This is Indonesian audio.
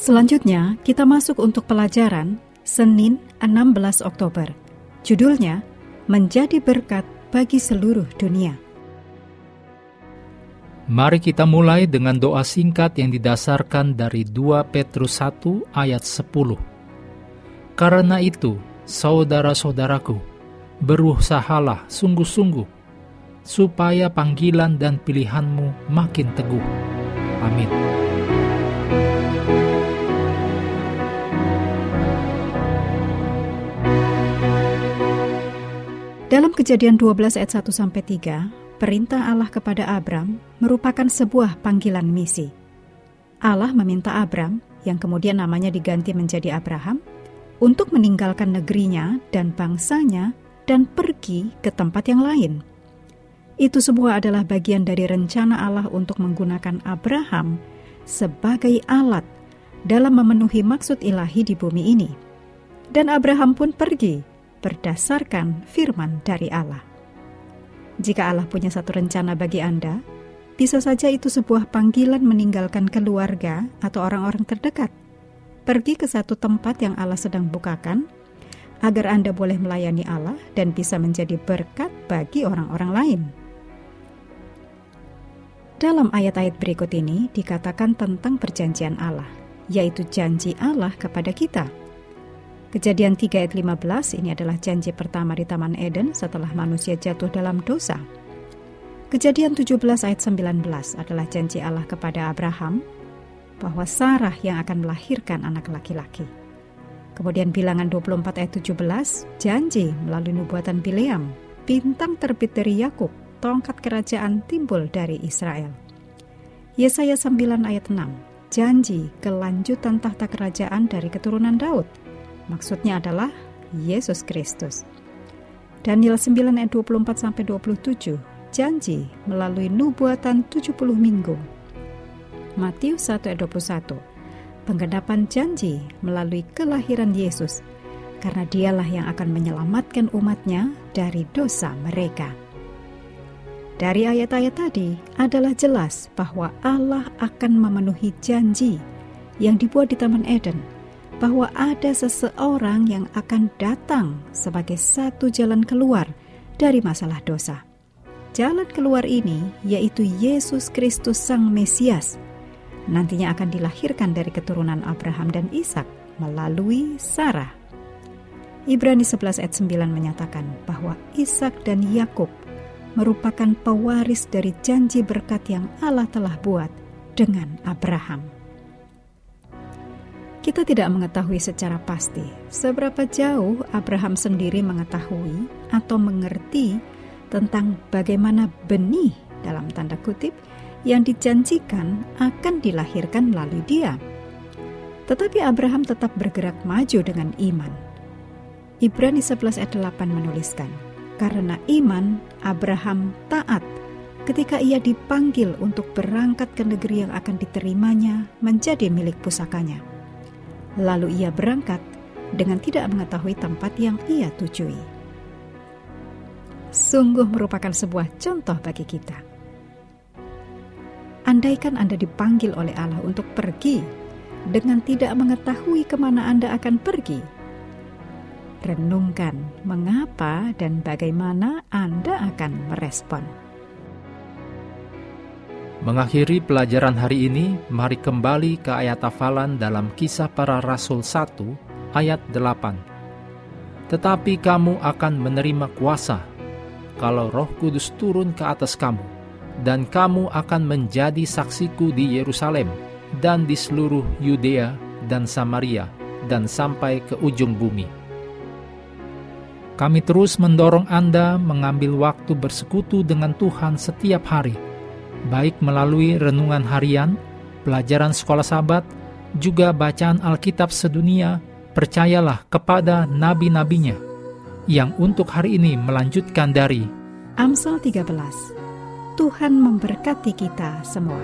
Selanjutnya, kita masuk untuk pelajaran Senin 16 Oktober. Judulnya, Menjadi Berkat Bagi Seluruh Dunia. Mari kita mulai dengan doa singkat yang didasarkan dari 2 Petrus 1 ayat 10. Karena itu, saudara-saudaraku, berusahalah sungguh-sungguh, supaya panggilan dan pilihanmu makin teguh. Amin. Dalam kejadian 12 ayat 1 sampai 3, perintah Allah kepada Abram merupakan sebuah panggilan misi. Allah meminta Abram, yang kemudian namanya diganti menjadi Abraham, untuk meninggalkan negerinya dan bangsanya dan pergi ke tempat yang lain. Itu semua adalah bagian dari rencana Allah untuk menggunakan Abraham sebagai alat dalam memenuhi maksud ilahi di bumi ini. Dan Abraham pun pergi berdasarkan firman dari Allah. Jika Allah punya satu rencana bagi Anda, bisa saja itu sebuah panggilan meninggalkan keluarga atau orang-orang terdekat. Pergi ke satu tempat yang Allah sedang bukakan, agar Anda boleh melayani Allah dan bisa menjadi berkat bagi orang-orang lain. Dalam ayat-ayat berikut ini dikatakan tentang perjanjian Allah, yaitu janji Allah kepada kita – Kejadian 3 ayat 15 ini adalah janji pertama di Taman Eden setelah manusia jatuh dalam dosa. Kejadian 17 ayat 19 adalah janji Allah kepada Abraham bahwa Sarah yang akan melahirkan anak laki-laki. Kemudian bilangan 24 ayat 17, janji melalui nubuatan Bileam, bintang terbit dari Yakub, tongkat kerajaan timbul dari Israel. Yesaya 9 ayat 6, janji kelanjutan tahta kerajaan dari keturunan Daud Maksudnya adalah Yesus Kristus. Daniel 9 ayat 24 sampai 27 janji melalui nubuatan 70 minggu. Matius 1 ayat 21 penggenapan janji melalui kelahiran Yesus karena dialah yang akan menyelamatkan umatnya dari dosa mereka. Dari ayat-ayat tadi adalah jelas bahwa Allah akan memenuhi janji yang dibuat di Taman Eden bahwa ada seseorang yang akan datang sebagai satu jalan keluar dari masalah dosa. Jalan keluar ini yaitu Yesus Kristus Sang Mesias. Nantinya akan dilahirkan dari keturunan Abraham dan Ishak melalui Sarah. Ibrani 11 ayat 9 menyatakan bahwa Ishak dan Yakub merupakan pewaris dari janji berkat yang Allah telah buat dengan Abraham. Kita tidak mengetahui secara pasti seberapa jauh Abraham sendiri mengetahui atau mengerti tentang bagaimana benih dalam tanda kutip yang dijanjikan akan dilahirkan melalui dia. Tetapi Abraham tetap bergerak maju dengan iman. Ibrani 11 ayat 8 menuliskan, Karena iman, Abraham taat ketika ia dipanggil untuk berangkat ke negeri yang akan diterimanya menjadi milik pusakanya Lalu ia berangkat dengan tidak mengetahui tempat yang ia tujui. Sungguh merupakan sebuah contoh bagi kita. Andaikan Anda dipanggil oleh Allah untuk pergi dengan tidak mengetahui ke mana Anda akan pergi, renungkan mengapa dan bagaimana Anda akan merespon. Mengakhiri pelajaran hari ini, mari kembali ke ayat hafalan dalam kisah para rasul 1 ayat 8. Tetapi kamu akan menerima kuasa kalau roh kudus turun ke atas kamu, dan kamu akan menjadi saksiku di Yerusalem dan di seluruh Yudea dan Samaria dan sampai ke ujung bumi. Kami terus mendorong Anda mengambil waktu bersekutu dengan Tuhan setiap hari – baik melalui renungan harian, pelajaran sekolah sahabat, juga bacaan Alkitab sedunia, percayalah kepada nabi-nabinya yang untuk hari ini melanjutkan dari Amsal 13. Tuhan memberkati kita semua.